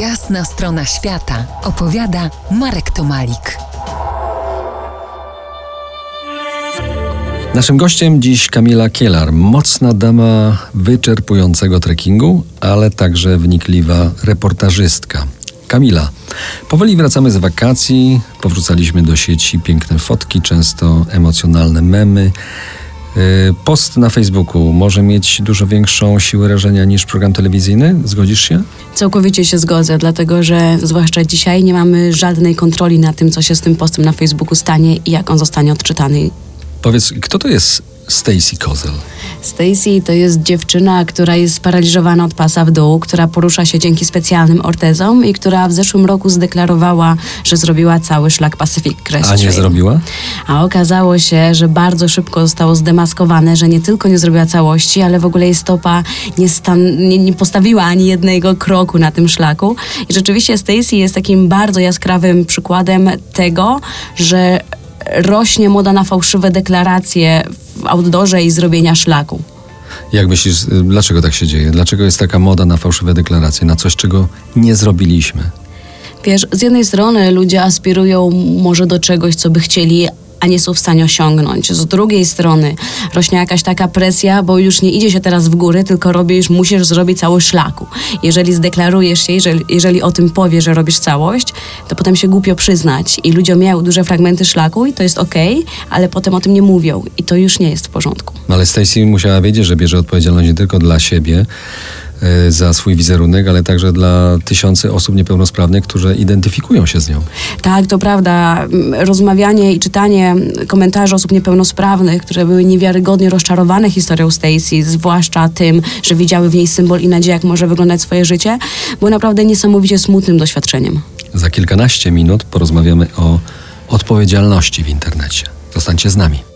Jasna strona świata opowiada Marek Tomalik. Naszym gościem dziś Kamila Kielar, mocna dama wyczerpującego trekkingu, ale także wnikliwa reportażystka. Kamila, powoli wracamy z wakacji, powrzucaliśmy do sieci piękne fotki, często emocjonalne memy. Yy, Post na Facebooku może mieć dużo większą siłę rażenia niż program telewizyjny? Zgodzisz się? Całkowicie się zgodzę, dlatego że zwłaszcza dzisiaj nie mamy żadnej kontroli na tym, co się z tym postem na Facebooku stanie i jak on zostanie odczytany. Powiedz, kto to jest Stacy Kozel? Stacy to jest dziewczyna, która jest sparaliżowana od pasa w dół, która porusza się dzięki specjalnym ortezom i która w zeszłym roku zdeklarowała, że zrobiła cały szlak Pacific Crest A nie zrobiła? A okazało się, że bardzo szybko zostało zdemaskowane, że nie tylko nie zrobiła całości, ale w ogóle jej stopa nie, stan- nie, nie postawiła ani jednego kroku na tym szlaku. I rzeczywiście Stacy jest takim bardzo jaskrawym przykładem tego, że rośnie moda na fałszywe deklaracje w outdoorze i zrobienia szlaku. Jak myślisz, y, dlaczego tak się dzieje? Dlaczego jest taka moda na fałszywe deklaracje, na coś, czego nie zrobiliśmy? Wiesz, z jednej strony ludzie aspirują może do czegoś, co by chcieli, a nie są w stanie osiągnąć. Z drugiej strony rośnie jakaś taka presja, bo już nie idzie się teraz w góry, tylko robisz, musisz zrobić cały szlaku. Jeżeli zdeklarujesz się, jeżeli, jeżeli o tym powiesz, że robisz całość, to potem się głupio przyznać. I ludzie miały duże fragmenty szlaku i to jest okej, ale potem o tym nie mówią i to już nie jest w porządku. No ale Stacy musiała wiedzieć, że bierze odpowiedzialność nie tylko dla siebie za swój wizerunek, ale także dla tysiące osób niepełnosprawnych, które identyfikują się z nią. Tak, to prawda. Rozmawianie i czytanie komentarzy osób niepełnosprawnych, które były niewiarygodnie rozczarowane historią Stacy, zwłaszcza tym, że widziały w niej symbol i nadzieję, jak może wyglądać swoje życie, było naprawdę niesamowicie smutnym doświadczeniem. Za kilkanaście minut porozmawiamy o odpowiedzialności w internecie. Zostańcie z nami.